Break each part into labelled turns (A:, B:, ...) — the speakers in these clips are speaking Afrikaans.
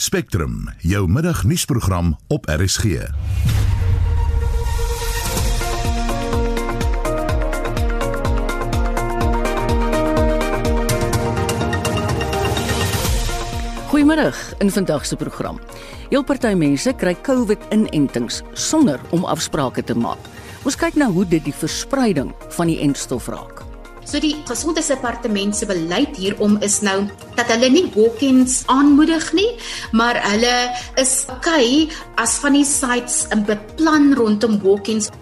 A: Spectrum, jou middagnuusprogram op RSG.
B: Goeiemôre in vandag se program. Heel party mense kry COVID-inentings sonder om afsprake te maak. Ons kyk na hoe dit die verspreiding van die entstof raak.
C: So die gesondheidsdepartement se beleid hierom is nou dat hulle nie walk-ins aanmoedig nie, maar hulle is okay as van die sites 'n beplan rondom walk-ins.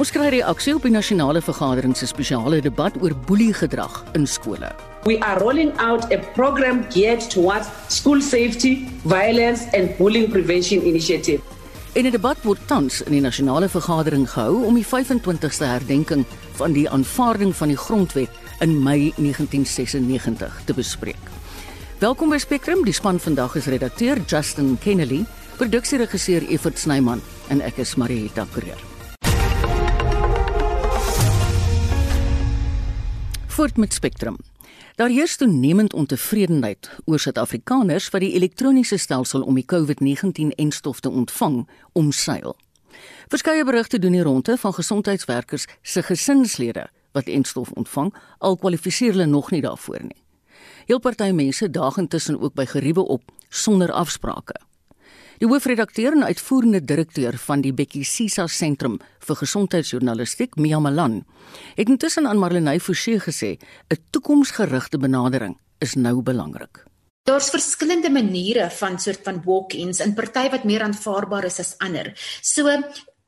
B: Ons kry reaksie op die nasionale vergadering se spesiale debat oor boeliegedrag in skole.
D: We are rolling out a program geared towards school safety, violence and bullying prevention initiative.
B: In 'n debat word tans in die nasionale vergadering gehou om die 25ste herdenking van die aanvaarding van die grondwet in Mei 1996 te bespreek. Welkom by Spectrum, die span vandag is redakteur Justin Kennedy, produksieregisseur Evert Snyman en ek is Marieta Kreer. Voort met Spectrum. Daar heers toenemend ontevredenheid oor Suid-Afrikaners wat die elektroniese stelsel om die COVID-19-enstof te ontvang omseil. Verskeie berigte doen die ronde van gesondheidswerkers se gesinslede wat enstof ontvang, al kwalifiseer hulle nog nie daarvoor nie. Heel party mense daag intussen ook by geriewe op sonder afsprake. Die hoofredakteur en uitvoerende direkteur van die Bekkie Sisa Sentrum vir Gesondheidsjournalistiek, Mia Malan, het intussen aan Marlenae Forsie gesê, 'n toekomsgerigte benadering is nou belangrik.
C: Daar's verskillende maniere van soort van walk-ins en party wat meer aanvaarbaar is as ander. So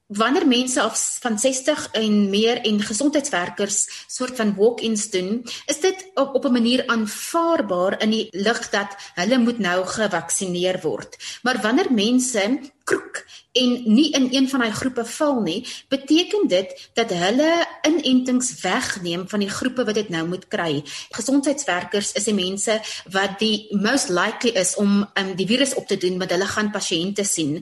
C: wanneer mense af van 60 en meer en gesondheidswerkers soort van walk-ins doen, is dit op op 'n manier aanvaarbaar in die lig dat hulle moet nou gevaksinereer word. Maar wanneer mense kroek en nie in een van daai groepe val nie, beteken dit dat hulle inentings wegneem van die groepe wat dit nou moet kry. Gesondheidswerkers is die mense wat die most likely is om um, die virus op te doen, want hulle gaan pasiënte sien.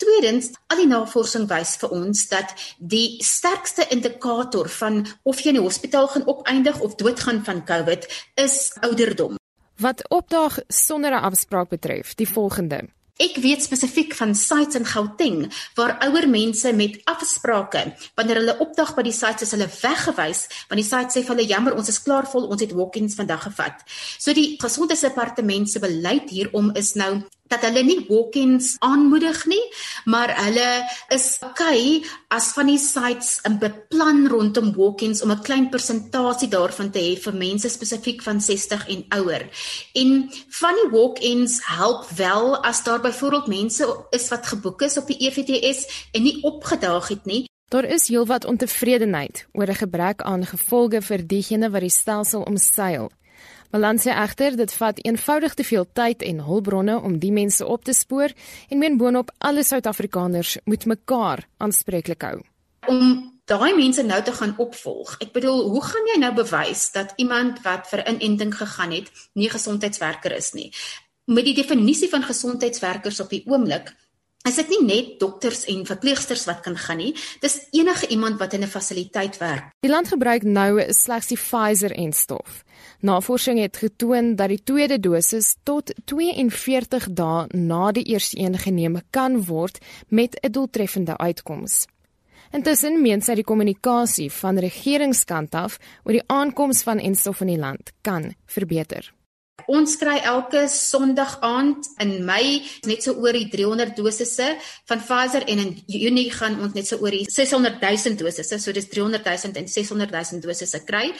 C: Tweedens, al die navorsing wys vir ons dat die sterkste indikator van of jy in die hospitaal gaan opeindig of doodgaan van COVID is ouderdom.
E: Wat opdaag sonder 'n afspraak betref, die volgende:
C: Ek weet spesifiek van sites in Gauteng waar ouer mense met afsprake wanneer hulle opdag by die sites is hulle weggewys want die site sê vir hulle jammer ons is klaar vol ons het walk-ins vandag gevat. So die gesondheidsdepartement se beleid hierom is nou dat hulle nie walk-ins aanmoedig nie, maar hulle is okay as van die sites 'n beplan rondom walk-ins om 'n klein persentasie daarvan te hê vir mense spesifiek van 60 en ouer. En van die walk-ins help wel as daar byvoorbeeld mense is wat geboek is op die EVTS en nie opgedaag het nie.
E: Daar is heelwat ontevredenheid oor 'n gebrek aan gevolge vir diegene wat die stelsel omseil. Malan sê egter dit vat eenvoudig te veel tyd en hulpbronne om die mense op te spoor en meen boonop alle Suid-Afrikaners moet mekaar aanspreeklik hou.
C: Om daai mense nou te gaan opvolg. Ek bedoel, hoe gaan jy nou bewys dat iemand wat vir inenting gegaan het, nie gesondheidswerker is nie? Met die definisie van gesondheidswerkers op die oomblik Is dit nie net dokters en verpleegsters wat kan gaan nie, dis enige iemand wat in 'n fasiliteit werk.
E: Die land gebruik nou slegs die Pfizer-enstof. Navorsing het getoon dat die tweede dosis tot 42 dae na die eerste een geneem kan word met 'n doeltreffende uitkoms. Intussen meen sy die kommunikasie van regeringskant af oor die aankoms van enstof in die land kan verbeter.
C: Ons kry elke Sondag aand in Mei net so oor die 300 dosisse van Pfizer en in Junie gaan ons net so oor die 600 000 dosisse, so dis 300 000 en 600 000 dosisse kry.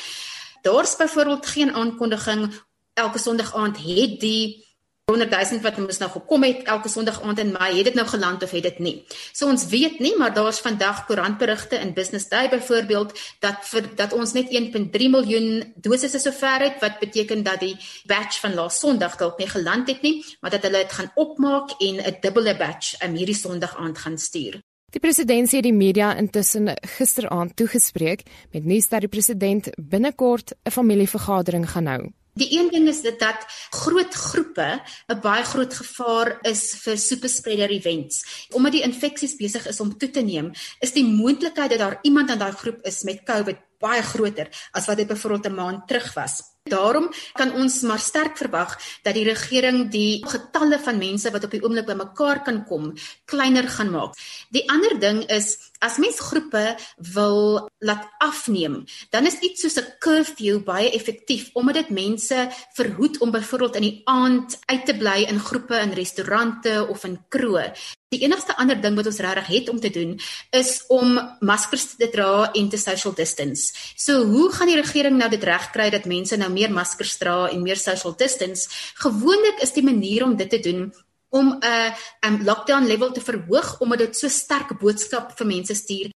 C: Daar's byvoorbeeld geen aankondiging elke Sondag aand het die 100 000 wat ons nou gekom het elke Sondag aand in Mei, het dit nou geland of het dit nie? So ons weet nie, maar daar's vandag koerantberigte in Business Day byvoorbeeld dat vir dat ons net 1.3 miljoen dosisse sover het wat beteken dat die batch van laas Sondag dalk nie geland het nie, maar dat hulle dit gaan opmaak en 'n dubbele batch um, hierdie Sondag aand gaan stuur.
E: Die president het die media intussen gisteraand toegespreek met nuus dat die president binnekort 'n familievergadering gaan hou.
C: Die een ding is dit dat groot groepe 'n baie groot gevaar is vir superspreader events. Omdat die infeksies besig is om toe te neem, is die moontlikheid dat daar iemand in daai groep is met COVID baie groter as wat dit byvoorbeeld 'n maand terug was. Daarom kan ons maar sterk verwag dat die regering die getalle van mense wat op die oomblik bymekaar kan kom kleiner gaan maak. Die ander ding is as mens groepe wil laat afneem, dan is iets soos 'n curfew baie effektief omdat dit mense verhoed om byvoorbeeld in die aand uit te bly in groepe in restaurante of in kroë. Die enigste ander ding wat ons regtig het om te doen is om maskers te dra en te social distance. So hoe gaan die regering nou dit regkry dat mense nou meer maskers dra en meer social distance? Gewoonlik is die manier om dit te doen om 'n um, lockdown level te verhoog omdat dit so sterk boodskap vir mense stuur.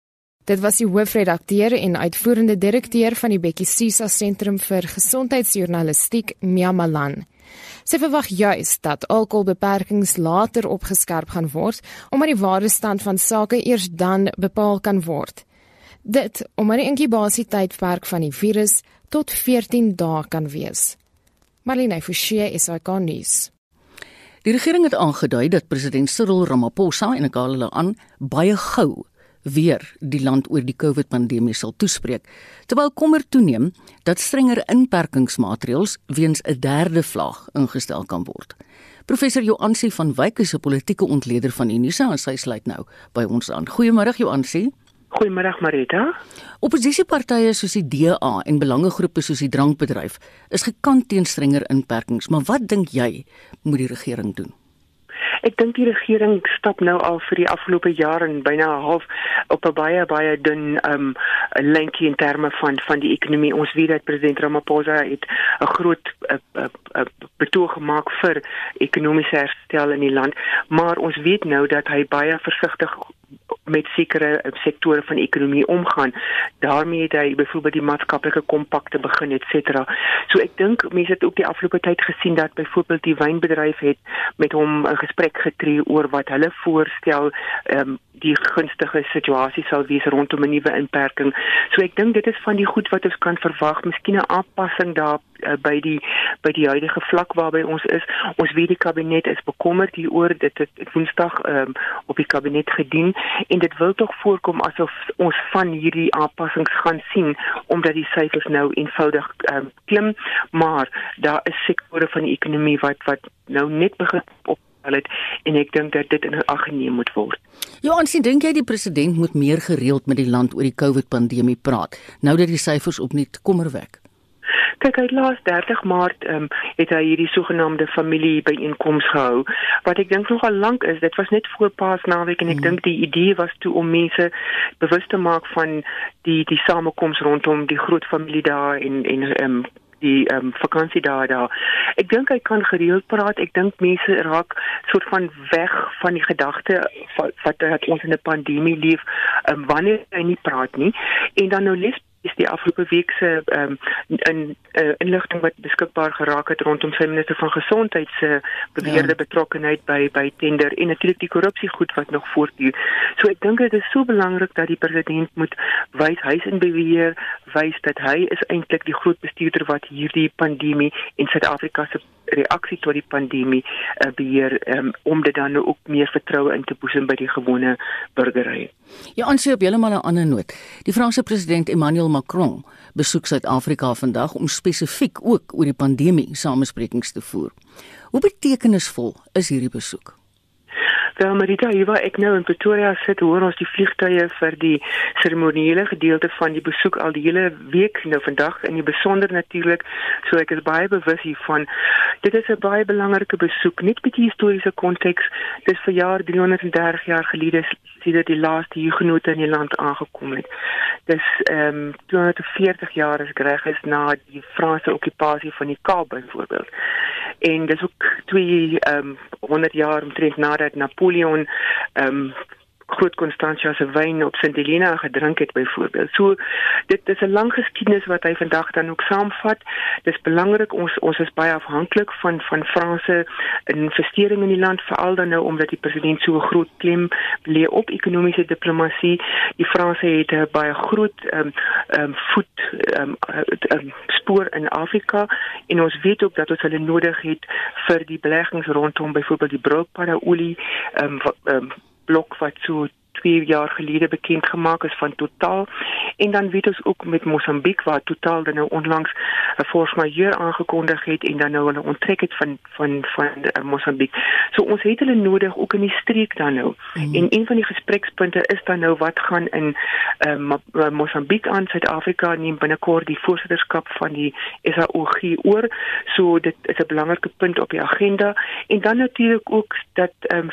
E: Dit was die hoofredakteur en uitvoerende direkteur van die Bekkie Sisa Sentrum vir Gesondheidsjournalistiek, Mia Malan. Sy verwag juis dat alkoholbeperkings later opgeskerp gaan word omdat die ware stand van sake eers dan bepaal kan word. Dit omdat die inkubasietydperk van die virus tot 14 dae kan wees. Marlene Forsie is hy kan nuus.
B: Die regering het aangedui dat president Cyril Ramaphosa en ek haal hulle aan baie gou weer die land oor die COVID-pandemie sal toespreek, terwyl kommer toeneem dat strenger inperkingsmaatreëls weens 'n derde vlaag ingestel kan word. Professor Joansi van Wyk is 'n politieke ontleder van Unisa en sy sluit nou by ons aan. Goeiemôre Joansi.
F: Goeiemôre Marita.
B: Opposisiepartye soos die DA en belangegroepe soos die drankbedryf is gekant teen strenger inperkings, maar wat dink jy moet die regering doen?
F: Ek dink die regering stap nou al vir die afgelope jaar en byna half op 'n baie baie dun um linkie in terme van van die ekonomie. Ons weet dat president Ramaphosa het 'n groot uh, uh, uh, betoog gemaak vir ekonomiese herstel in die land, maar ons weet nou dat hy baie versigtig met sekere sektore van die ekonomie omgaan. daarmee het hy byvoorbeeld die maatskaplike kompakte begin et cetera. So ek dink mense het ook die afgelope tyd gesien dat byvoorbeeld die wynbedryf het met hom 'n gesprek getree oor wat hulle voorstel ehm um, die gunstige situasie sal wees rondom 'n nuwe inperking. So ek dink dit is van die goed wat ons kan verwag, miskien 'n aanpassing daar uh, by die by die huidige vlak waarby ons is. Ons weet die kabinet is bekommerd hieroor dit het, Woensdag um, op die kabinet gedien en dit wil tog voorkom asof ons van hierdie aanpassings gaan sien omdat die syfers nou eenvoudig um, klim, maar daar is sektore van die ekonomie wat wat nou net begin op hulle en ek dink dat dit in ag geneem moet word.
B: Ja, ons dink jy die president moet meer gereeld met die land oor die COVID pandemie praat nou dat die syfers opnuut kommerwek.
F: Kyk, hy laas 30 Maart ehm um, het hy hierdie sogenaamde familie byeenkoms gehou wat ek dink nogal lank is. Dit was net voor Paasnaweek en ek mm. dink die idee was toe om mense bewus te maak van die die samekoms rondom die groot familie daar en en ehm um, die ehm um, vakansie daar. Ek dink hy kan gereeld praat. Ek dink mense raak soort van weg van die gedagte wat, wat ons in 'n pandemie leef, um, wanneer hy nie praat nie. En dan nou lees is die afgelope week se ehm um, in uh, inligting wat beskikbaar geraak het rondom sy minister van gesondheid se beweerde ja. betrokkeheid by by tender en natuurlik die korrupsie goed wat nog voortduur. So ek dink dit is so belangrik dat die president moet wys hy's in beheer, wys dat hy is eintlik die groot bestuurder wat hierdie pandemie in Suid-Afrika se reaksie tot die pandemie uh, beheer um, om dit dan ook meer vertroue in te boesem by die gewone burgery.
B: Ja, ons sien op heeltemal 'n ander noot. Die Franse president Emmanuel Macron besoek Suid-Afrika vandag om spesifiek ook oor die pandemie samesprekings te voer. Hoe betekenisvol is hierdie besoek?
F: Wel Marita, hier waar ek nou in Pretoria sit, hoor ons die vliegtye vir die seremoniële gedeelte van die besoek al die hele week nou vandag en die besonder natuurlik, so ek is baie bewus hiervan. Dit is 'n baie belangrike besoek, net met die historiese konteks. Dis vir jaar 330 jaar gelede sedert die laaste hugenote in die land aangekom het. Dis ehm um, 240 jaar as reg is na die Franse okupasie van die Kaap byvoorbeeld. En dis ook 2 ehm um, 100 jaar omtrent nadat Napoleon ehm um, groot Constantia se wyn op St Helena gedrink het byvoorbeeld. So dit is 'n lang geskiedenis wat hy vandag dan ook saamvat. Dis belangrik ons ons is baie afhanklik van van Franse investering in die land veral dan nou omdat die president so groot klem lê op ekonomiese diplomatie. Die Franse het 'n baie groot ehm um, um, voet ehm um, spoor in Afrika en ons weet ook dat ons hulle nodig het vir die beleggings rondom byvoorbeeld die broodpadda olie ehm um, um, blok wat so 2 jaar gelede bekend gemaak is van Total en dan weet ons ook met Mosambiek waar Total dan nou onlangs 'n force majeure aangekondig het en dan nou hulle onttrek het van van van uh, Mosambiek. So ons het hulle nodig ook in die streek dan nou. Mm. En een van die gesprekspunte is dan nou wat gaan in uh, Mosambiek aan Suid-Afrika neem binnekort die voorsitterskap van die SAOG oor. So dit is 'n belangrike punt op die agenda en dan natuurlik ook dat um,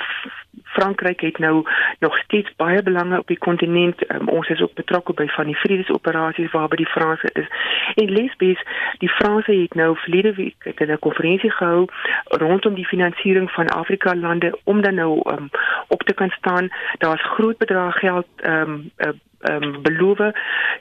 F: Frankryk het nou nog steeds baie belange op die kontinent. Um, ons is ook betrokke by van die vredesoperasies waarby die Franse is. En Lesbies, die Franse het nou verlede week 'n konferensie gehou rondom die finansiering van Afrika lande om dan nou um, op te kan staan. Daar's groot bedrag geld ehm um, ehm um, beloof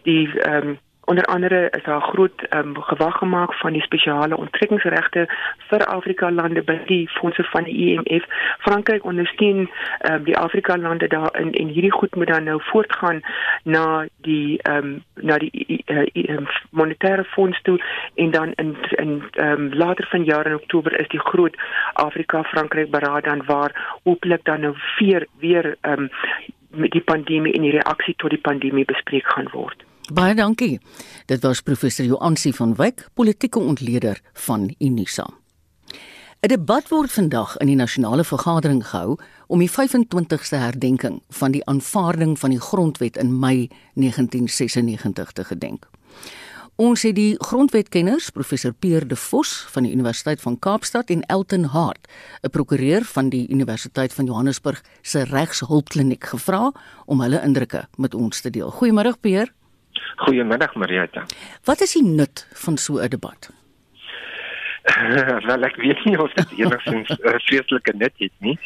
F: die ehm um, Onder andere is daar groot um, gewag gemaak van die spesiale onttrekkingsregte vir Afrika lande by die fondse van die IMF. Frankryk ondersteun um, die Afrika lande daar in en hierdie goed moet dan nou voortgaan na die um, na die uh, monetaire fonds toe en dan in in um, later vanjaar in Oktober is die groot Afrika Frankryk beraad dan waar hopelik dan nou weer weer um, met die pandemie en die reaksie tot die pandemie bespreek gaan word.
B: Baie dankie. Dit was professor Joansi van Wyk, politieke ontleder van Unisa. 'n Debat word vandag in die nasionale vergadering gehou om die 25ste herdenking van die aanvaarding van die grondwet in Mei 1996 te gedenk. Ons het die grondwetkenners professor Pierre De Vos van die Universiteit van Kaapstad en Elton Hart, 'n prokureur van die Universiteit van Johannesburg se regshulpkliniek gevra om hulle indrukke met ons te deel. Goeiemôre Pierre.
G: Goeiemiddag Marieta.
B: Wat is die nut van so 'n debat?
G: Wel ek weet nie of dit enigstens 'n uh, vreeslike nut het nie.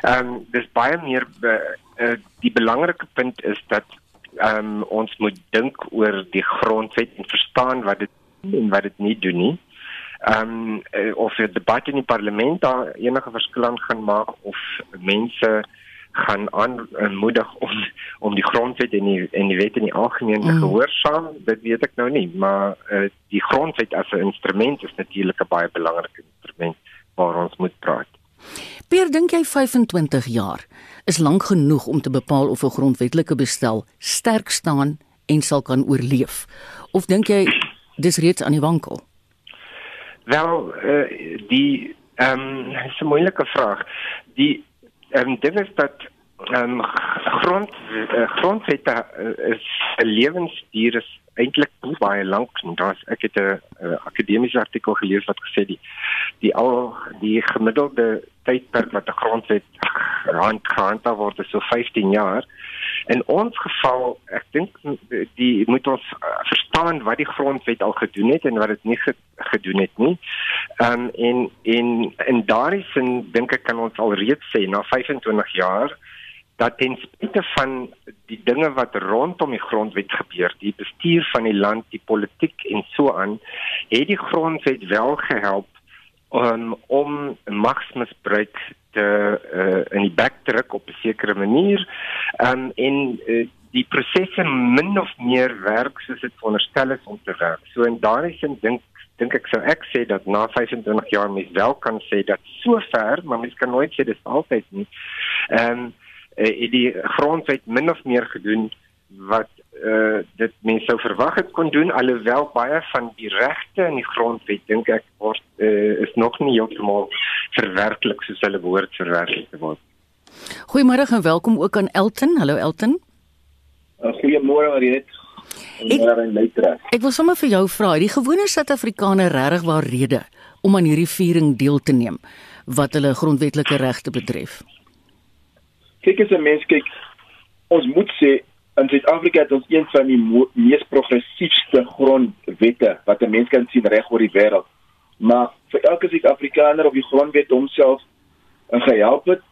G: Ehm um, dis baie meer be, uh, die belangrike punt is dat ehm um, ons moet dink oor die grondwet en verstaan wat dit en wat dit nie doen nie. Ehm um, uh, of die debat in die parlement daar enige verskil aan gaan maak of mense gaan aanmoedig om om die grondwet en die en die wet in die algemeen te mm. gehoorsaam. Dit weet ek nou nie maar uh, die grondwet as 'n instrument is natuurlik 'n baie belangrike instrument waar ons moet praat.
B: Pier dink jy 25 jaar is lank genoeg om te bepaal of 'n grondwetlike bestel sterk staan en sal kan oorleef? Of dink jy dis reeds aan die wankel?
G: Wel uh, die ehm um, is 'n moeilike vraag. Die Ehm, dit is dat um, grond uh, grondwette uh, is 'n lewensduur is eintlik baie lank daar's ek het 'n uh, akademiese artikel gelees wat gesê die die al die gemiddelde tydperk wat 'n grondwet gehandhaaf word is so 15 jaar. In ons geval, ek dink die moet ons uh, verstaan wat die grondwet al gedoen het en wat dit nie gedoen het nie. Ehm um, en en in daardie sin dink ek kan ons al reeds sê na 25 jaar dat ten spyte van die dinge wat rondom die grondwet gebeur, die bestuur van die land, die politiek en so aan, het die grondwet wel gehelp um, om magsmisbruik te uh, in die bek druk op 'n sekere manier um, en uh, die prosesse min of meer werk soos dit veronderstel is om te werk. So in daardie sin dink dink ek sou ek sê dat na 25 jaar mens wel kan sê dat sover, maar mens kan nooit sê dis altyd nie. Ehm um, uh, die grondwet min of meer gedoen wat uh, dit mense sou verwag het kon doen alhoewel baie van die regte in die grondwet dink ek word uh, is nog nie heeltemal verwerklik soos hulle behoort verwerklik te word.
B: Goeiemôre en welkom ook aan Elton. Hallo Elton.
H: Uh, Goeiemôre Mariet. Ek,
B: ek wil sommer vir jou vra, die gewone Suid-Afrikaner regtig waar rede om aan hierdie viering deel te neem wat hulle grondwetlike regte betref?
H: Kyk as 'n mens kyk, ons moet sê in Suid-Afrika het ons een van die mees progressiewe grondwette wat 'n mens kan sien reg oor die wêreld. Maar vir elke Suid-Afrikaner op die grondwet homself en gehelp het,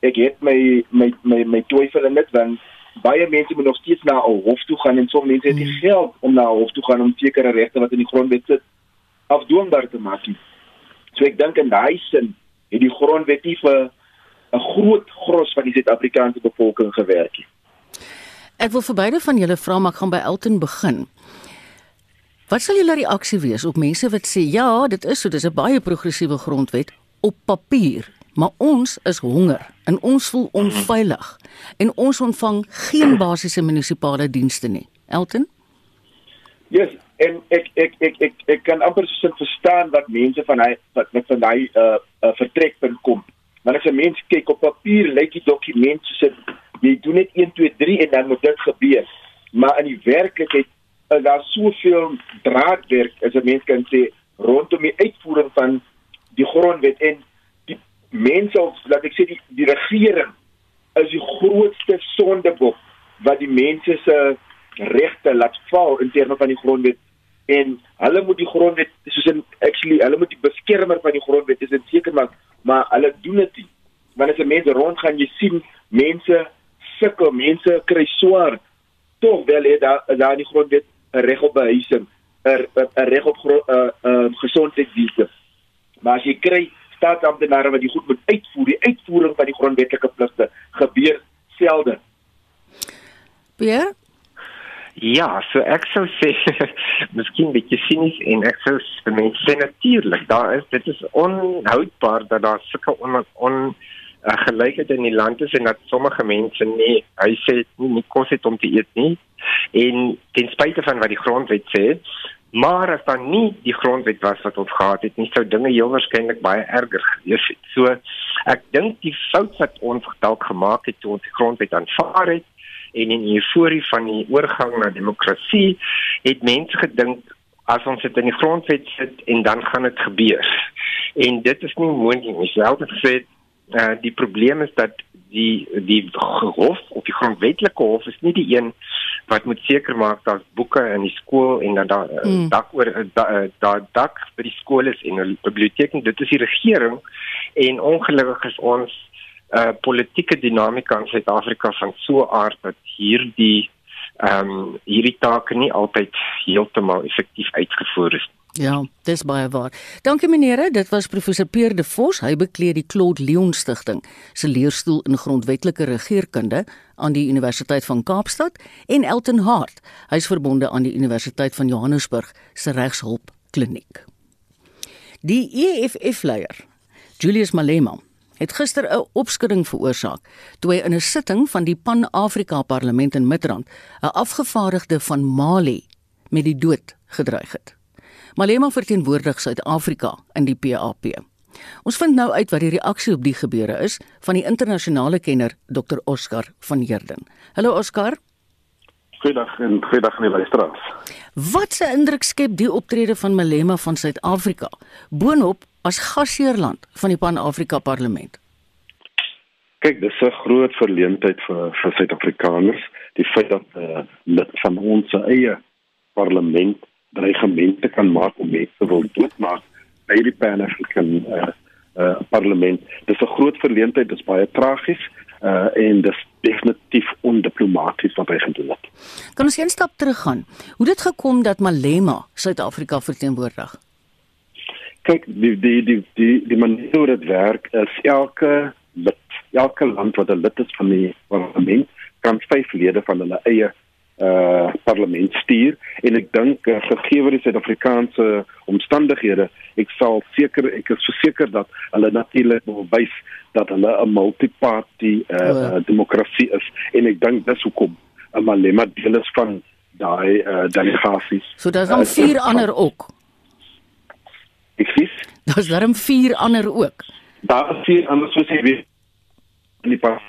H: ek het my my my my twyfel in dit want baie mense moet nog steeds na 'n hof toe gaan en sommige mense het nie hmm. geld om na 'n hof toe gaan om sekere regte wat in die grondwet sit afdwingbaar te maak. So ek dink in daai sin het die grondwet nie vir 'n groot gros van die Suid-Afrikaanse bevolking gewerk nie.
B: Ek wil vir beide van julle vra maar ek gaan by Elton begin. Wat sal julle reaksie wees op mense wat sê ja, dit is so, dis 'n baie progressiewe grondwet op papier, maar ons is honger en ons voel onveilig en ons ontvang geen basiese munisipale dienste nie. Elton?
H: Yes, en ek ek ek ek ek kan amper so verstaan wat mense van hy wat met van hy uh, uh vertrekpunt kom. Maar as 'n mens kyk op papier lyk die dokument soos jy doen net 1 2 3 en dan moet dit gebeur. Maar in die werklikheid is daar soveel draadwerk as 'n mens kan sê rondom die uitvoering van die grondwet en die mense of laat ek sê die die regering is die grootste sondebok wat die mense se regte laat val in terme van die grondwet en hulle moet die grondwet soos in actually hulle moet die beskermer van die grondwet is dit seker maak maar hulle doen dit nie. Wanneer as mense rondgaan jy sien mense sukkel mense kry swaar. Tog wel het daar daar die grondwet 'n reg op behuising 'n reg op 'n uh, uh, gesondheidsdienste maar as jy kry staatsamptenare wat die goed moet uitvoer die uitvoering van die grondwetlike pligte gebeur selde.
B: Pierre
G: Ja, so ek sou sê miskien bietjie sinies en ek sou vir mense sê natuurlik, daar is dit is onhoudbaar dat daar sulke on, on uh, gelykheid in die land is en dat sommige mense nie hy sê nie, nie kos het om te eet nie en ten spyte van wat die grondwet sê maar as dan nie die grondwet was wat ons gehad het nie sou dinge heel waarskynlik baie erger gewees het. So ek dink die fout wat ons dalk gemaak het toe ons die grondwet aanvaar het en in die euforie van die oorgang na demokrasie het mense gedink as ons dit in die grondwet sit en dan gaan dit gebeur. En dit is nie moontlik nie. Selfs gesê uh, die probleem is dat die die hof of die grondwetlike hof is nie die een wat moet seker maak dat boeke in die skool en dat daar mm. dak oor daar da, dak by die skool is en 'n biblioteek en dit is die regering en ongelukkig is ons uh politieke dinamika in Suid-Afrika van so 'n aard dat hierdie ehm um, hierdie take nie altyd heeltemal effektief uitgevoer is.
B: Ja, dis baie waar. Dankie menere, dit was professor Peer de Vos, hy bekleed die Claude Leon Stichting se leerstoel in grondwetlike regeringskunde aan die Universiteit van Kaapstad en Elton Hart, hy's verbonde aan die Universiteit van Johannesburg se regshulp kliniek. Die EFF-leier, Julius Malema, het gister 'n opskudding veroorsaak toe hy in 'n sitting van die Pan-Afrika Parlement in Midrand 'n afgevaardigde van Mali met die dood gedreig het. Malema verteenwoordig Suid-Afrika in die PAP. Ons vind nou uit wat die reaksie op die gebeure is van die internasionale kenner Dr Oscar van Heerden. Hallo Oscar.
I: Goeiedag en goeiedag aan die luisteraars.
B: Wat 'n indruk skep die optrede van Malema van Suid-Afrika boonop as gasheerland van die Pan-Afrika Parlement?
I: Kyk, dis 'n groot verleentheid vir vir Suid-Afrikaners, die feit dat uh, lid van ons eie parlement dreigemente kan maak om mense wil doodmaak by die Pan-African uh, uh, parlement. Dis 'n groot verleentheid, dis baie tragies uh, en dis definitief ondiplomaties wat hy gedoen het.
B: Kan ons een stap teruggaan? Hoe dit gekom dat Malema Suid-Afrika verteenwoordig?
I: kyk die die die die die manier hoe dit werk is elke lid elke land wat 'n lid is van die parlement kan vyf lede van hulle eie uh parlement stuur en ek dink uh, gegee die Suid-Afrikaanse omstandighede ek sal seker ek is verseker dat hulle natuurlik wil wys dat hulle 'n multiparty uh, oh, ja. demokrasie is en ek dink dis hoekom 'n malema deel is van daai uh, delegasies
B: so daar's nog vier uh, ander ook
I: Ekskuus.
B: Daar's darm vier ander ook.
I: Daar is vier ander soos jy weet in die pas.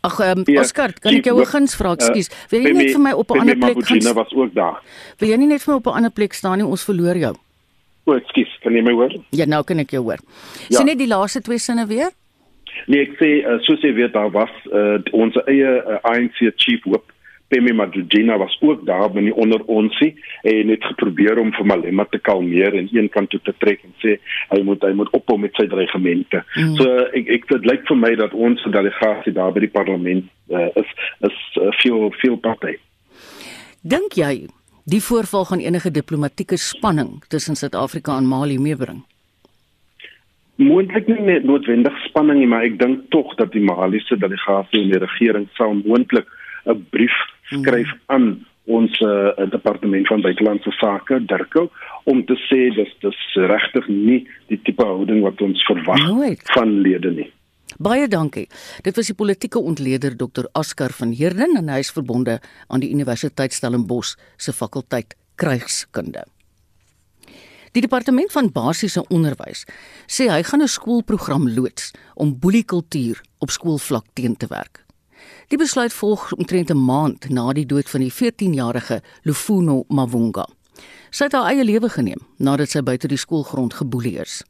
B: Ag, um, Oscar, kan ek jou guns vra? Ekskuus. Uh, wil jy net vir my op 'n ander plek
I: gaan? was ook daar.
B: Wil jy nie net vir my op 'n ander plek staan nie? Ons verloor jou.
I: O, ekskuus. Kan jy my hoor?
B: Ja, nou kan ek jou hoor. Ja. Sien net die laaste twee sinne weer?
I: Nee, ek sê uh, soos jy weet daar was uh, ons eie uh, ANC chief whip Pemi Madugina was ook daar binne onder onsie en het geprobeer om vir Malema te kalmeer en een kant toe te trek en sê hy moet hy moet ophou met sy dreigemente. Mm. So ek ek dit lyk vir my dat ons delegasie daar by die parlement uh, is is uh, veel veel party.
B: Dink jy die voorval gaan enige diplomatieke spanning tussen Suid-Afrika en Mali meebring?
I: moontlik nie net noodwendig spanning nie maar ek dink tog dat die Maliese delegasie en die regering sou moontlik 'n brief skryf aan ons uh, departement van buitelandse sake Dirko om te sê dat dis regtig nie die tipe houding wat ons verwag Nooit. van lede nie.
B: Baie dankie. Dit was die politieke ontleder Dr. Askar van Heerden en hy is verbonde aan die Universiteit Stellenbosch se fakulteit krygskunde. Die departement van basiese onderwys sê hy gaan 'n skoolprogram loods om boeliekultuur op skoolvlak teen te werk. Die besluit volg omtrent 'n maand na die dood van die 14-jarige Lufuno Mavunga. Sy het haar eie lewe geneem nadat sy buite die skoolgrond geboelie is.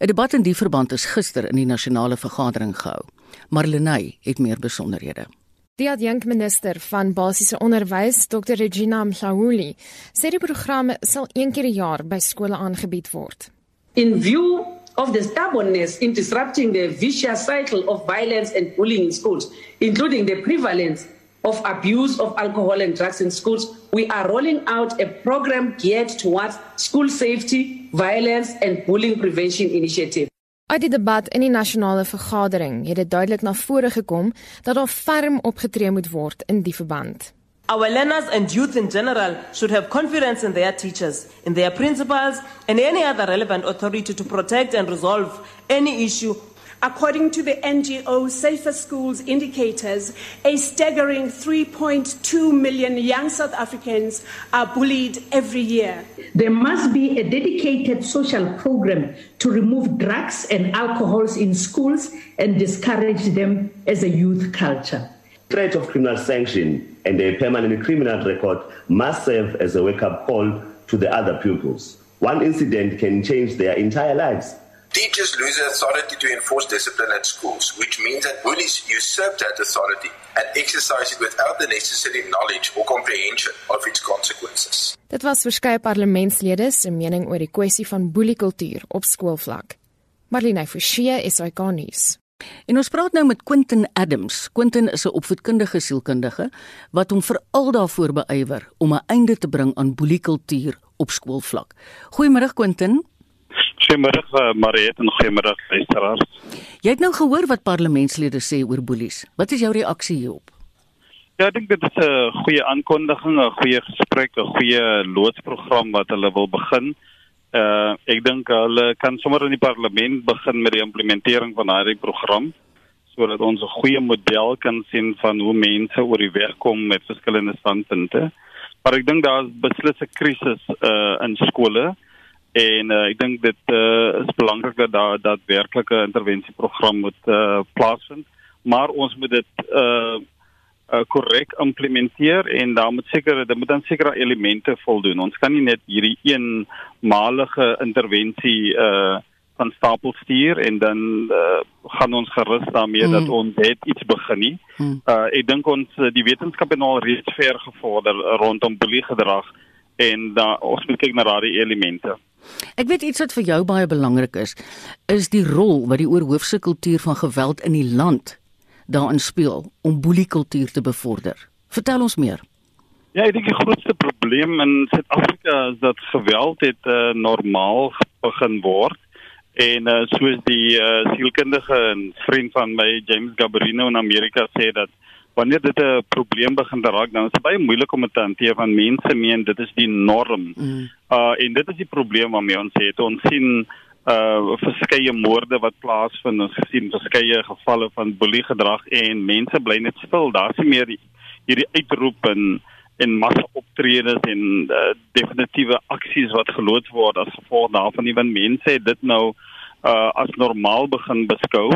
B: 'n Debat in die verband is gister in die nasionale vergadering gehou. Marlenae het meer besonderhede.
E: Die adjunkminister van basiese onderwys, Dr. Regina Mhlawuli, sê die program sal een keer per jaar by skole aangebied word.
D: In view of the stubbornness in disrupting the vicious cycle of violence and bullying in schools, including the prevalence of abuse of alcohol and drugs in schools, we are rolling out a program geared towards school safety, violence, and bullying prevention initiative.
E: Uit die debat in die nasionale vergadering het dit duidelik na vore gekom dat daar ferm opgetree moet word in die verband.
J: Our learners and youth in general should have confidence in their teachers, in their principals, and any other relevant authority to protect and resolve any issue
K: According to the NGO Safer Schools indicators, a staggering 3.2 million young South Africans are bullied every year.
L: There must be a dedicated social program to remove drugs and alcohols in schools and discourage them as a youth culture.
M: Threat of criminal sanction and a permanent criminal record must serve as a wake up call to the other pupils. One incident can change their entire lives.
N: Teachers lose their authority to enforce discipline at schools, which means that bullies usurp that authority and exercise it without the necessary knowledge or comprehension of its consequences.
E: Dit was verskeie parlementslede se mening oor die kwessie van boeliekultuur op skoolvlak. Marlene Forsie is ikonies.
B: En ons praat nou met Quentin Adams. Quentin is 'n opvoedkundige sielkundige wat hom veral daarvoor beywer om 'n einde te bring aan boeliekultuur op skoolvlak. Goeiemôre Quentin.
O: Goeiemôre uh, Mariet en goeiemôre luisteraars.
B: Jy het nou gehoor wat parlementslede sê oor boelies. Wat is jou reaksie hierop?
O: Ja, ek dink dit is 'n goeie aankondiging, 'n goeie gesprek, 'n goeie loodsprogram wat hulle wil begin. Uh ek dink hulle kan sommer in die parlement begin met die implementering van daardie program sodat ons 'n goeie model kan sien van hoe mense oor die weg kom met verskillende standpunte. Maar ek dink daar is beslis 'n krisis uh in skole en uh, ek dink dit uh, is belangrik dat daar daadwerklike intervensieprogram moet uh, plaasvind maar ons moet dit uh korrek uh, implementeer en daar moet seker dit moet dan sekere elemente voldoen. Ons kan nie net hierdie eenmalige intervensie uh van stapel stuur en dan uh, gaan ons gerus daarmee mm. dat ons het iets begin nie. Mm. Uh ek dink ons die wetenskap het al reeds ver gevorder rondom boeliegedrag en da ons moet kyk na daardie elemente.
B: Ek weet iets wat vir jou baie belangrik is, is die rol wat die oorhoofse kultuur van geweld in die land daarin speel om boeliekultuur te bevorder. Vertel ons meer.
O: Ja, ek dink die grootste probleem in Suid-Afrika is dat geweld het uh, normaal begin word en uh, soos die uh, sielkundige en vriend van my James Gabrino in Amerika sê dat wanneer dit 'n probleem begin raak, dan is dit baie moeilik om dit te hanteer want mense meen dit is die norm. Mm. Uh en dit is die probleem waarmee ons het. Ons sien uh verskeie moorde wat plaasvind. Ons sien verskeie gevalle van boelie gedrag en mense bly net stil. Daar's nie meer hierdie uitroep en en massa optredes en uh, definitiewe aksies wat geloods word as gevolg daarvan nie want mense het dit nou uh as normaal begin beskou.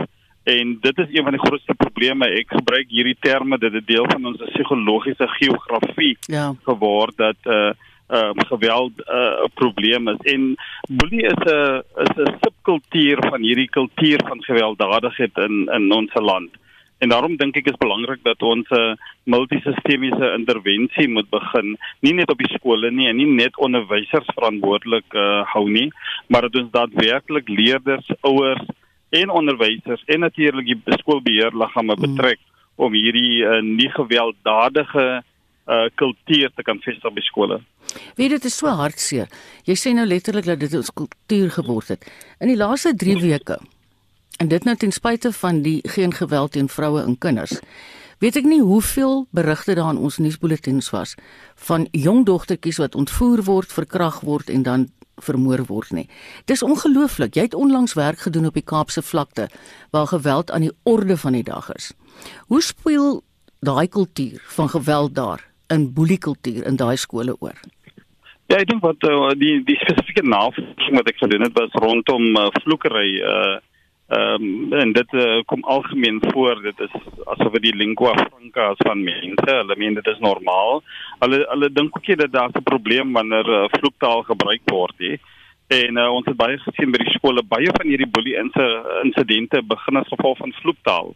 O: En dit is een van die grootste probleme. Ek gebruik hierdie terme dit is deel van ons psigologiese geografie ja. geword dat uh uh geweld 'n uh, probleem is. En boelie is 'n is 'n subkultuur van hierdie kultuur van gewelddadigheid in in ons land. En daarom dink ek is belangrik dat ons 'n uh, multisistemiese intervensie moet begin, nie net op die skole nie en nie net onderwysers verantwoordelik uh, hou nie, maar dat ons daadwerklik leerders, ouers en onderwysers en natuurlik die skoolbeheerliggame mm. betrek mm. om hierdie uh, nie gewelddadige uh kultuur te kan vestig by skole.
B: Wie dit is so hartseer. Jy sê nou letterlik dat dit ons kultuur geword het. In die laaste 3 weke en dit nou ten spyte van die geen geweld teen vroue en kinders. Weet ek nie hoeveel berigte daar in ons nuusbulletins was van jong dogtertjies wat ontvoer word, verkragt word en dan vermoor word nie. Dis ongelooflik. Jy het onlangs werk gedoen op die Kaapse vlakte waar geweld aan die orde van die dag is. Hoe speel daai kultuur van geweld daar in boeliekultuur in daai skole oor?
O: Ja, ek dink wat uh, die die spesifieke navorsing wat ek gedoen het was rondom uh, vloekery uh Ehm um, en dit uh, kom algemeen voor. Dit is asof dit die lingua franca is van mense. Hulle meen dit is normaal. Hulle hulle dink ook nie dat daar 'n probleem wanneer uh, vloektaal gebruik word nie. En uh, ons het baie gesien by die skole baie van hierdie boelie insidente begin as gevolg van vloektaal.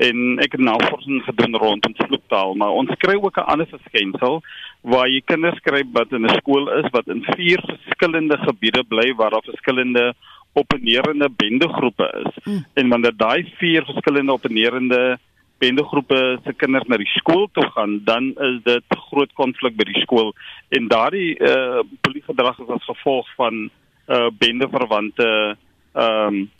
O: En ek het navorsing gedoen rondom vloektaal, maar ons kry ook 'n ander verskynsel waar jy kinders kry wat in 'n skool is wat in vier verskillende gebiede bly waar daar verskillende opponerende bendegroepe is. Mm. En wanneer daai vier verskillende opponerende bendegroepe se kinders na die skool toe gaan, dan is dit groot konflik by die skool en daardie uh eh, politiegedrag is as gevolg van uh bendeverwante ehm um,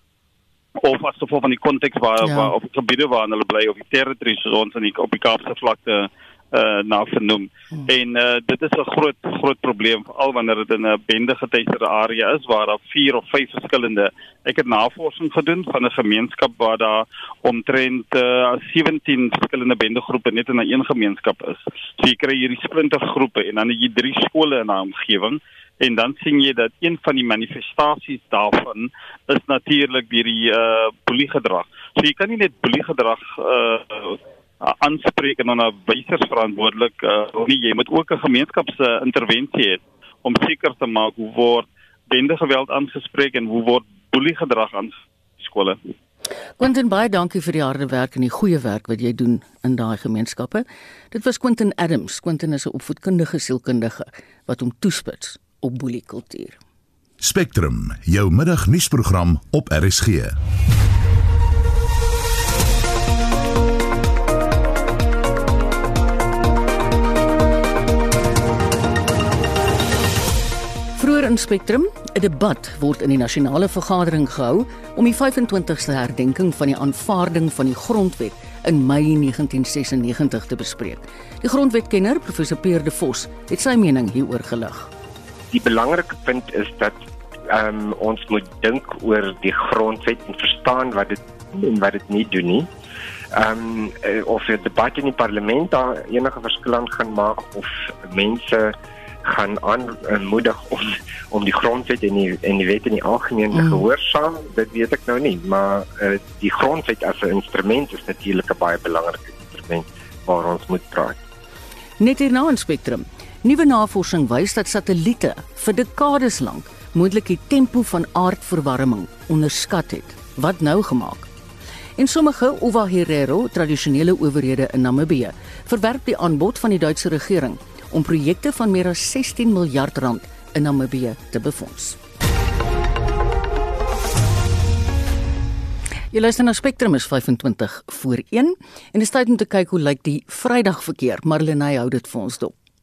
O: of as gevolg van die konteks waar, ja. waar die gebiede waar hulle bly of die territories soos ons in die op die Kaapse vlakte uh na vernoem. Hmm. En uh dit is 'n groot groot probleem veral wanneer dit in 'n bende geteisterde area is waar daar 4 of 5 verskillende ek het navorsing gedoen van 'n gemeenskap waar daar omtrent uh 17 verskillende bendegroepe net in 'n een gemeenskap is. So jy kry hierdie splintergroepe en dan het jy drie skole in 'n omgewing en dan sien jy dat een van die manifestasies daarvan is natuurlik hierdie uh boeliegedrag. So jy kan nie net boeliegedrag uh aanspreek en dan 'n wysers verantwoordelik uh, nie jy moet ook 'n gemeenskapse intervensie hê om seker te maak hoe word bende geweld aangespreek en hoe word boelie gedrag aan skole
B: Quentin baie dankie vir die harde werk en die goeie werk wat jy doen in daai gemeenskappe. Dit was Quentin Adams. Quentin is 'n opvoedkundige sielkundige wat hom toespits op boeliekultuur.
A: Spectrum, jou middagnuusprogram op RSG.
B: Vroeger in Spectrum, 'n debat word in die nasionale vergadering gehou om die 25ste herdenking van die aanvaarding van die grondwet in Mei 1996 te bespreek. Die grondwetkenner, professor Pierre De Vos, het sy mening hieroor gelig.
G: Die belangrike punt is dat um, ons moet dink oor die grondwet en verstaan wat dit en wat dit nie doen nie. Ehm um, of die debat in die parlement daar enige verskil aan gaan maak of mense gaan aanmoedig om om die grondwet en die en die wet in die algemeen te mm. gehoorsaam dit weet ek nou nie maar uh, die grondwet as 'n instrument is natuurlik 'n baie belangrike instrument waar ons moet praat
B: net hier nou in spektrum nuwe navorsing wys dat satelliete vir dekades lank moontlik die tempo van aardverwarming onderskat het wat nou gemaak En sommige Ova Herero, tradisionele owerhede in Namibië, verwerp die aanbod van die Duitse regering om projekte van meer as 16 miljard rand in Namibië te befonds. Jy luister na Spectrum is 25 voor 1 en dit is tyd om te kyk hoe lyk die Vrydag verkeer. Marlene hou dit vir ons dop.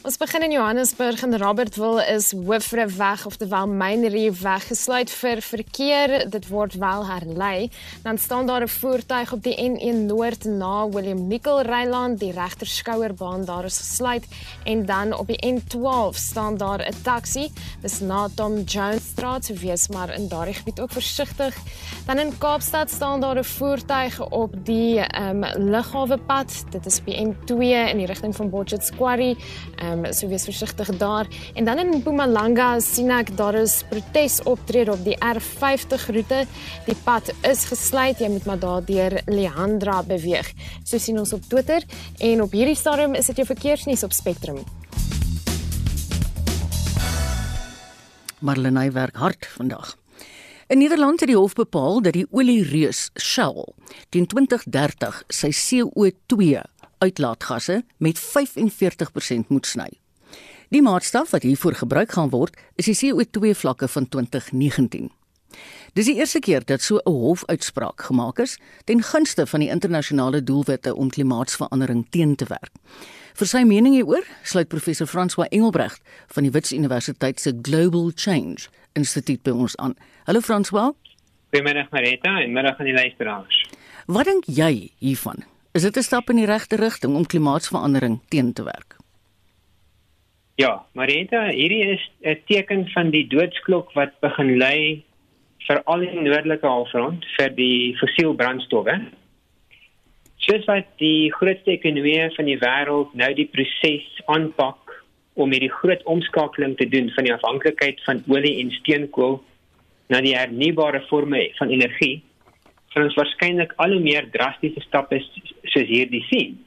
E: Ons begin in Johannesburg en Robertville is Hoofreweg of terwyl Mainrie weg gesluit vir verkeer. Dit word wel herlei. Dan staan daar 'n voertuig op die N1 Noord na William Nicol Ryland, die regterskouerbaan daar is gesluit en dan op die N12 staan daar 'n taxi. Dis na Tom Jones Straat, so wees maar in daardie gebied ook versigtig. Dan in Kaapstad staan daar 'n voertuig op die ehm um, lughawepad. Dit is op die N2 in die rigting van Potchefstroom Quarry. Um, Ehm um, so wees versigtig daar. En dan in Mpumalanga sien ek daar is protesoptrede op die R50 roete. Die pad is gesluit. Jy moet maar daar deur Leandra beweeg. So sien ons op Twitter en op hierdie stadium is dit jou verkeersnuus op Spectrum.
B: Marlenae werk hard vandag. In Nederland het die hof bepaal dat die oliereus Shell teen 2030 sy CO2 uitlaatgasse met 45% moet sny. Die maatstaf wat hiervoor gebruik gaan word, is die CO2 vlakke van 2019. Dis die eerste keer dat so 'n hofuitspraak gemaak is ten gunste van die internasionale doelwitte om klimaatsverandering teen te werk. Vir sy mening hieroor sluit professor François Engelbrecht van die Wits Universiteit se Global Change Instituut by ons aan. Hallo François.
P: Goeiemiddag Marita en middag aan die luisteraars.
B: Wat dink jy hiervan? Is dit 'n stap in die regte rigting om klimaatsverandering teen te werk?
P: Ja, Marita, hierdie is 'n teken van die doodsklok wat begin lui vir al die noordelike halfrond vir die fossiel brandstowwe. Soos wat die grootste ekonomieë van die wêreld nou die proses aanpak om hierdie groot omskakeling te doen van die afhanklikheid van olie en steenkool na die hernubare forme van energie, sal ons waarskynlik al hoe meer drastiese stappe soos hierdie sien.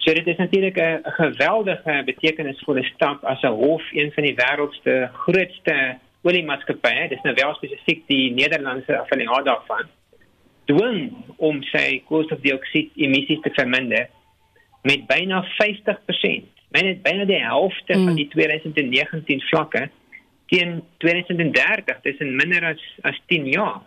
P: So dit is natuurlik 'n geweldige betekenisvolle stap as 'n hof een van die wêreld se grootste oliemaatskappye, dis nou wel spesifiek die Nederlandse affiliaat daarvan, dwing om sy koolstofdioksied emissies te verminder met byna 50%. Myne byna die helfte mm. van die 2019 vlakke teen 2030, dis in minder as as 10 jaar.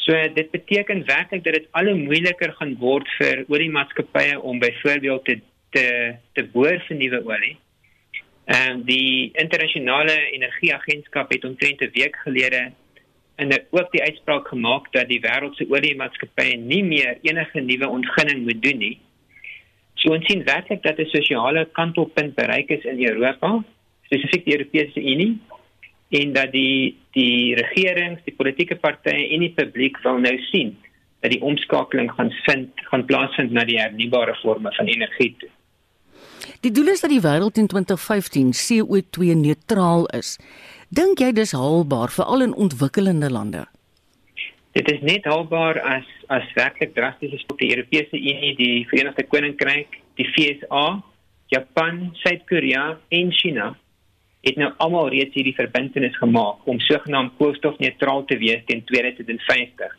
P: So dit beteken werklik dat dit al hoe moeiliker gaan word vir oliemaatskappye om byvoorbeeld te te te boor vir nuwe olie. En die internasionale energieagentskap het omtrent 'n week gelede en dit ook die uitspraak gemaak dat die wêreld se oliemaatskappye nie meer enige nuwe ontginning moet doen nie. So ons sien werklik dat 'n sosiale kantelpunt bereik is in Europa, spesifiek die Europese Unie en dat die die regerings, die politieke partye en die publiek wil nou sien dat die omskakeling gaan vind gaan plaasvind na die hernubare forme van energie. Toe.
B: Die doel is dat die wêreld in 2015 CO2 neutraal is. Dink jy dis haalbaar vir al in ontwikkelende lande?
P: Dit is net haalbaar as as werklik drasties is op die Europese Unie, die Verenigde Koninkryk, die VSA, Japan, Suid-Korea en China het nou almal reeds hierdie verbintenis gemaak om sogenaamd koolstofneutraal te wees teen 2050.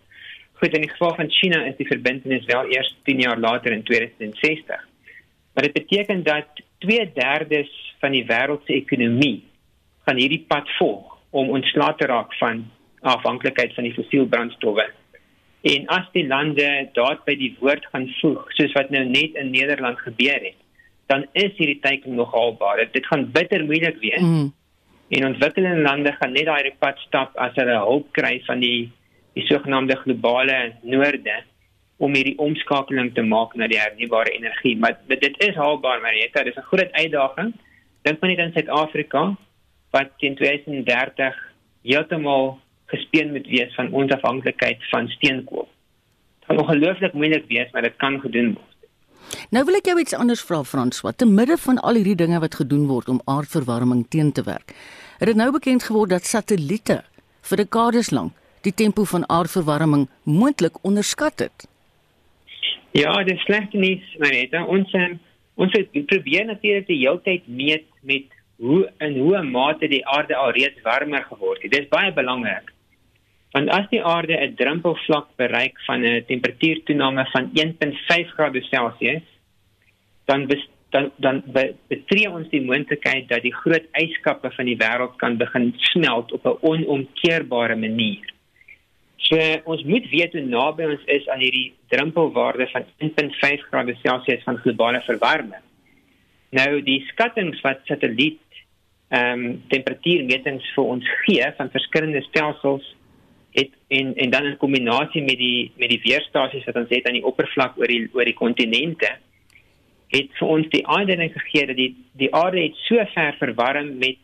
P: Goed, in die geval van China is die verbintenis wel eers 10 jaar later in 2060. Maar dit beteken dat 2/3 van die wêreld se ekonomie gaan hierdie pad volg om ontslae te raak van afhanklikheid van die fossiel brandstowwe. En as die lande daad by die woord gaan voeg, soos wat nou net in Nederland gebeur het, dan is hierdie teiken nog haalbaar. Dit gaan bitter moeilik wees. Mm. En ontwikkelende lande gaan net daai pad stap as hulle hulp kry van die die sogenaamde globale noorde om hierdie omskakeling te maak na die hernubare energie. Maar dit is haalbaar, maar dit is 'n groot uitdaging. Dink maar net aan Suid-Afrika wat teen 2030 heeltemal gespeen moet wees van ons afhanklikheid van steenkool. Dit gaan ongelooflik moeilik wees, maar dit kan gedoen word.
B: Nou wil ek jou iets anders vra François, te midde van al hierdie dinge wat gedoen word om aardverwarming teen te werk. Het dit nou bekend geword dat satelliete vir dekades lank die tempo van aardverwarming moontlik onderskat het?
P: Ja, dit is slegte nuus, Marita. Ons um, ons probeer natuurlik die hele tyd meet met hoe en hoe mate die aarde alreeds warmer geword het. Dit is baie belangrik. Want as die aarde 'n drempelvlak bereik van 'n temperatuurtoename van 1.5 grade Celsius, dan bes, dan dan betree ons die moontlikheid dat die groot yskappe van die wêreld kan begin smelt op 'n onomkeerbare manier. So ons moet weet hoe naby ons is aan hierdie drempelwaarde van 1.5 grade Celsius van globale verwarming. Nou die skattings wat satelliet ehm um, temperatuurmetings vir ons gee van verskillende stelsels en en dan in kombinasie met die met die weerstasies wat ons het aan die oppervlak oor die oor die kontinente het vir ons die aanduiding gegee dat die die aarde het so ver verwarm met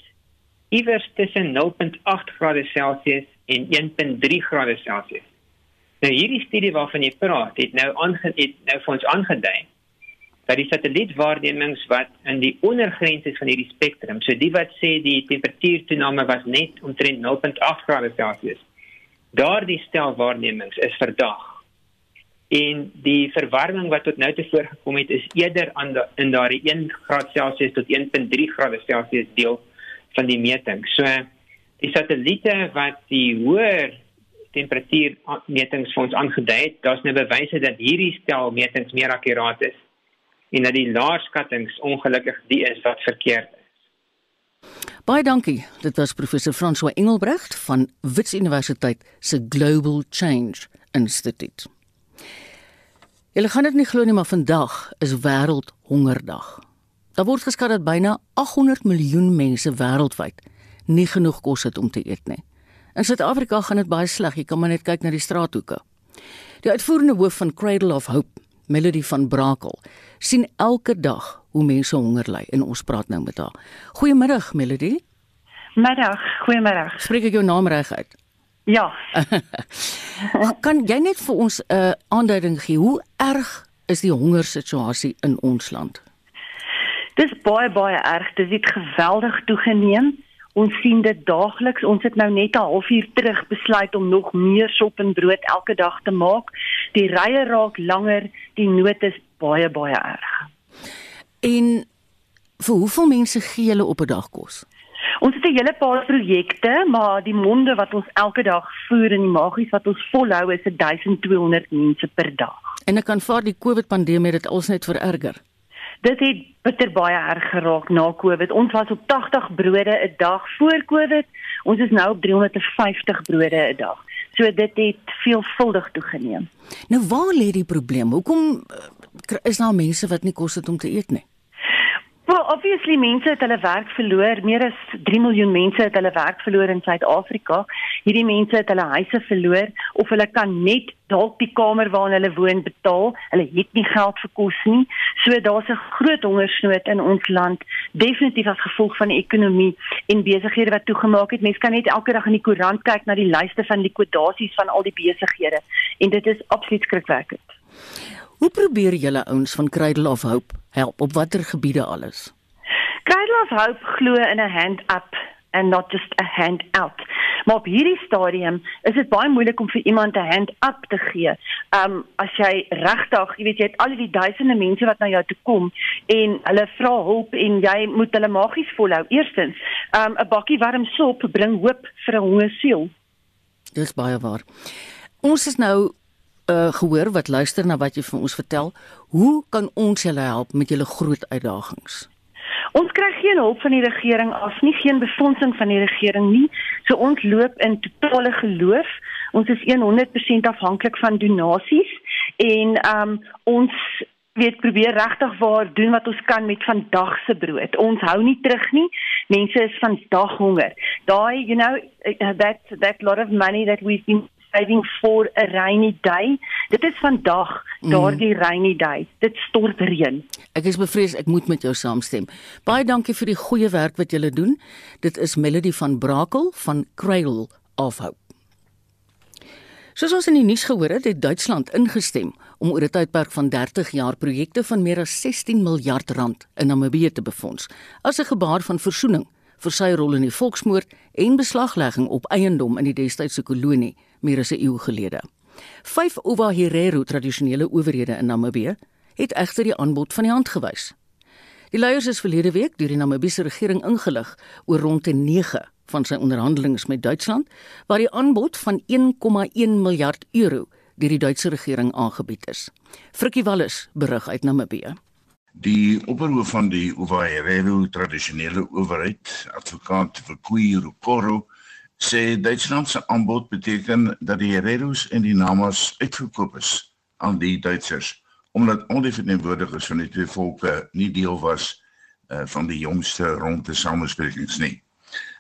P: iewers tussen 0.8 grade Celsius en 1.3 grade Celsius. Nou hierdie studie waarvan jy praat, het nou aange het nou vir ons aangedui dat die satellietwaarnemings wat in die ondergrens is van hierdie spektrum, so die wat sê die temperatuurtoename was net omtrent 0.8 grade Celsius. Daardie stel waarnemings is verdag. En die verwarming wat tot nou toe voorgekom het is eerder aan da, in daardie 1 grad Celsius tot 1.3 grade Celsius deel van die meting. So die satelliete wat die hoër temperatuurmetings vir ons aangedui het, daar's nou bewyse dat hierdie stel metings meer akkuraat is en dat die laerskattings ongelukkig die is wat verkeerd.
B: Baie dankie. Dit was professor François Engelbrecht van Wits Universiteit se Global Change Institute. Julle gaan dit nie glo nie, maar vandag is wêreldhongerdag. Daar word geskat dat byna 800 miljoen mense wêreldwyd nie genoeg kos het om te eet nie. In Suid-Afrika gaan dit baie sleg. Jy kan maar net kyk na die straathoeke. Die uitvoerende hoof van Cradle of Hope, Melody van Brakel, sien elke dag hoe mense honger ly en ons praat nou met haar. Goeiemiddag Melody.
Q: Middag, goeiemiddag.
B: Spreek ek jou naam reg uit?
Q: Ja.
B: kan jy net vir ons 'n uh, aanduiding gee hoe erg is die hongersituasie in ons land?
Q: Dis baie baie erg. Dit het geweldig toegeneem. Ons sien dit daagliks. Ons het nou net 'n halfuur terug besluit om nog meer sop en brood elke dag te maak. Die rye raak langer, die nood is baie baie erg.
B: En vir hoeveel mense gee julle op 'n dag kos?
Q: Ons het 'n hele paar projekte, maar die monde wat ons elke dag voer en die magies wat ons volhou is 1200 mense per dag.
B: En ek kan vaar die COVID pandemie dit ons net vererger.
Q: Dit het bitter baie erg geraak na COVID. Ons was op 80 brode 'n dag voor COVID. Ons is nou op 350 brode 'n dag. So dit het veelvuldig toegeneem.
B: Nou waar lê die probleem? Hoekom uh, is daar mense wat nie kos het om te eet nie?
Q: Well, obviously mense het hulle werk verloor. Meer as 3 miljoen mense het hulle werk verloor in Suid-Afrika. Hierdie mense het hulle huise verloor of hulle kan net dalk die kamer waarin hulle woon betaal. Hulle het nie geld vir kos nie. So daar's 'n groot hongersnood in ons land, definitief as gevolg van die ekonomie en besighede wat toegemaak het. Mense kan net elke dag in die koerant kyk na die lyste van likwidasies van al die besighede en dit is absoluut skrikwekkend.
B: Hoe probeer julle ouens van Cradle of Hope help op watter gebiede alles?
Q: Cradle of Hope glo in 'n hand up and not just a hand out. Maar op hierdie stadium is dit baie moeilik om vir iemand 'n hand up te gee. Um as jy regtig, jy weet jy het al die duisende mense wat na jou toe kom en hulle vra hulp en jy moet hulle magies volhou. Eerstens, um 'n bakkie warm sop bring hoop vir 'n honger siel.
B: Dis baie waar. Ons is nou uh gehoor wat luister na wat jy vir ons vertel. Hoe kan ons julle help met julle groot uitdagings?
Q: Ons kry geen hulp van die regering af nie, geen befondsing van die regering nie. So ons loop in totale geloof. Ons is 100% afhanklik van donasies en um ons weet probeer regtig waar doen wat ons kan met vandag se brood. Ons hou nie terug nie. Mense is vandag honger. Daai you know that that lot of money that we've been saving for a rainy day. Dit is vandag daardie mm. rainy day. Dit stort reën.
B: Ek is bevrees ek moet met jou saamstem. Baie dankie vir die goeie werk wat julle doen. Dit is Melody van Brakel van Cradle of Hope. Soos ons in die nuus gehoor het, het Duitsland ingestem om oor 'n tydperk van 30 jaar projekte van meer as 16 miljard rand in Namibië te befonds as 'n gebaar van versoening vir sy rol in die volksmoord en beslaglegging op eiendom in die destydse kolonie meer as 'n eeu gelede. Vyf Ovaherero tradisionele owerhede in Namibië het egter die aanbod van die hand gewys. Die leiers is verlede week deur die Namibiese regering ingelig oor rond 9 van sy onderhandelinge met Duitsland waar die aanbod van 1,1 miljard euro deur die Duitse regering aangebied is. Frikkie Wallis berig uit Namibië.
R: Die opperhoof van die Ovaherero tradisionele owerheid, advokaat Vukui Rukoro, sê Duitsland se aanbod beteken dat die Hereros en die Namas uitgekoop is aan die Duitsers omdat al die verteenwoordigers van die twee volke nie deel was uh, van die jongste ronde samesprekings nie.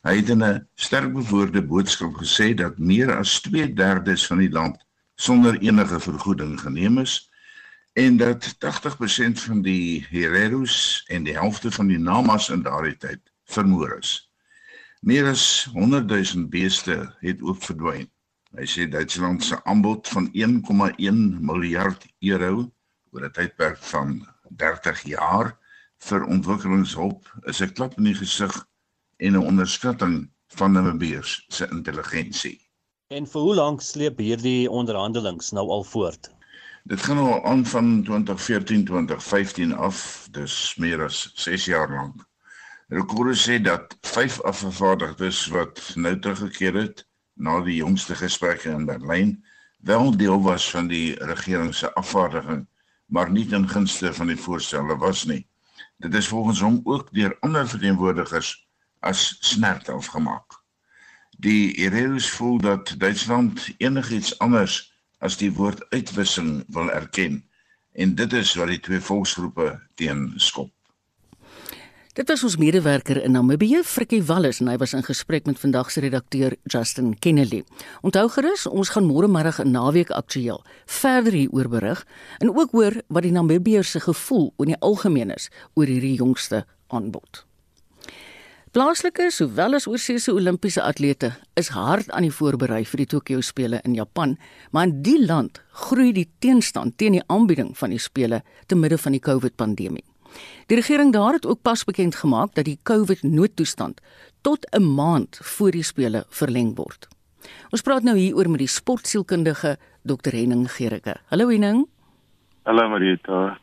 R: Hy het in 'n sterk bewoorde boodskap gesê dat meer as 2/3 van die land sonder enige vergoeding geneem is en dat 80% van die Hereros en die helfte van die Namas in daardie tyd vermoor is. Meer as 100 000 beeste het ook verdwyn. Hy sê Duitsland se aanbod van 1,1 miljard euro oor 'n tydperk van 30 jaar vir ontwikkelingshulp is 'n klap in die gesig en 'n onderskatting van Namibiërs se intelligensie.
S: En vir hoe lank sleep hierdie onderhandelinge nou al voort?
R: Dit gaan al aan van 2014-2015 af, dus meer as 6 jaar lank. Rekorde sê dat vyf afgevaardigdes wat nou teruggekeer het na die jongste gesprekke in Berlyn wel deel was van die regering se afvaardiging, maar nie ten gunste van die voorstelle was nie. Dit is volgens hom ook deur ander verteenwoordigers as snert afgemaak. Die Ireus voel dat Duitsland enigiets anders as die woord uitwissing wil erken en dit is wat die twee volksgroepe teen skop.
B: Dit was ons medewerker in Namibië, Frikkie Wallis, en hy was in gesprek met vandag se redakteur Justin Kennedy. Onthou gerus, ons gaan môre middag 'n naweek aktueel verder hieroor berig en ook hoor wat die Namibiërs se gevoel oor die algemeen is oor hierdie jongste aanbod. Plaaslike sowel as oorseese Olimpiese atlete is hard aan die voorberei vir die Tokio spele in Japan, maar in die land groei die teenstand teen die aanbieding van die spele te midde van die COVID-pandemie. Die regering daar het ook pas bekend gemaak dat die COVID-noodtoestand tot 'n maand voor die spele verleng word. Ons praat nou hier oor met die sportsielkundige Dr Henning Gericke. Hallo Henning.
T: Hallo Marita.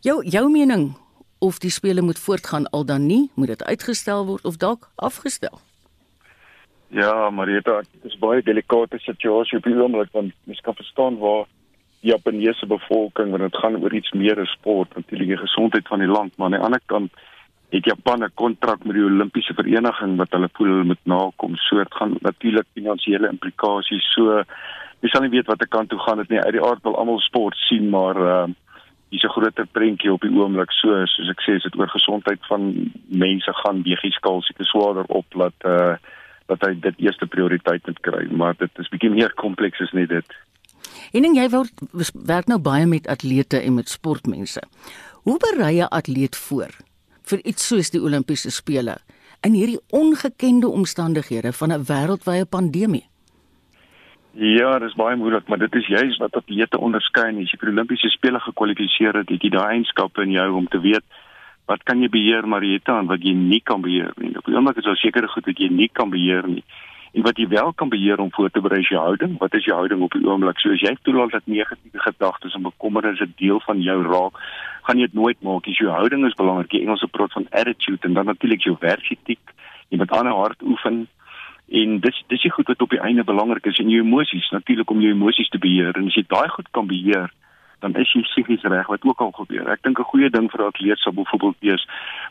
B: Jou jou mening of die spele moet voortgaan al dan nie, moet dit uitgestel word of dalk afgestel?
T: Ja, Marita, dit is baie delikate situasie op die oomblik want mens kan verstaan waar Japaneese bevolking want dit gaan oor iets meer as sport natuurlik die gesondheid van die land. Maar aan die ander kant het Japan 'n kontrak met die Olimpiese vereniging wat hulle voel hulle moet nakom. Soort gaan natuurlik finansiële implikasies so jy sal nie weet watter kant toe gaan dit nie. Uit die aard wil almal sport sien maar uh, dis 'n groter prentjie op die oomblik. So soos ek sê is dit oor gesondheid van mense gaan weegieskaal seker swaarder op dat uh, dat hy dit eerste prioriteit moet kry. Maar dit is bietjie meer kompleks as net dit
B: En ding jy word werk nou baie met atlete en met sportmense. Hoe berei 'n atleet voor vir iets soos die Olimpiese spele in hierdie ongekende omstandighede van 'n wêreldwye pandemie?
T: Ja, dit is baie moeilik, maar dit is juist wat atlete onderskei as jy vir Olimpiese spele gekwalifiseer het, het jy daai eienskappe in jou om te weet wat kan jy beheer maar jy het aan wat jy nie kan beheer nie. Op die oomblik is daar sekere goed wat jy nie kan beheer nie wat jy wel kan beheer om voor te berei is jou houding. Wat is jou houding op die oomblik? So as jy toelaat dat negatiewe gedagtes en bekommernisse 'n deel van jou raak, gaan jy dit nooit maak. Jy jou houding is belangrik. Die Engelse praat van attitude en dan natuurlik jou werksetiek. Jy moet aan 'n hart oefen. En dis dis is goed wat op die einde belangrik is en jou emosies, natuurlik om jou emosies te beheer. En as jy daai goed kan beheer, dan is jy psigies reg wat ook al gebeur. Ek dink 'n goeie ding vir 'n atleet sou byvoorbeeld wees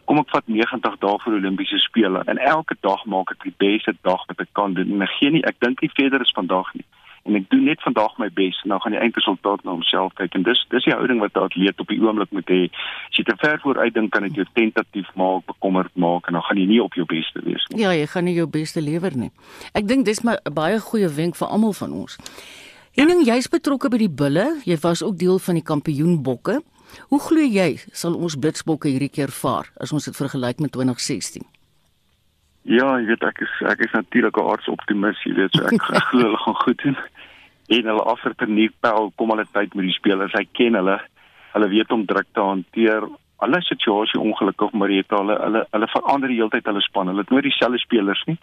T: kom ek vat 90 dae vir Olimpiese spele en elke dag maak ek die beste dag wat ek kan doen. En ek gee nie ek dink nie verder is vandag nie. En ek doen net vandag my bes en dan gaan die eindresultaat na homself kyk en dis dis die houding wat 'n atleet op die oomblik moet hê. As jy te ver vooruit dink kan dit jou tentatief maak, bekommerd maak en dan gaan jy nie op jou beste wees
B: nie. Ja, jy gaan nie jou beste lewer nie. Ek dink dis maar 'n baie goeie wenk vir almal van ons. Henning, jy's betrokke by die bulle. Jy was ook deel van die kampioenbokke. Hoe glo jy sal ons blitsbokke hierdie keer vaar as ons dit vergelyk met 2016?
T: Ja, jy weet ek is ek is natuurlik 'n aardsoptimis, jy weet, so ek glo hulle gaan goed doen. En hulle afverternie pel kom hulle tyd met die spelers. Hy ken hulle. Hulle weet om druk te hanteer. Alle situasie ongelukkig maar jy het hulle hulle hulle verander die hele tyd hulle span. Hulle het nooit dieselfde spelers nie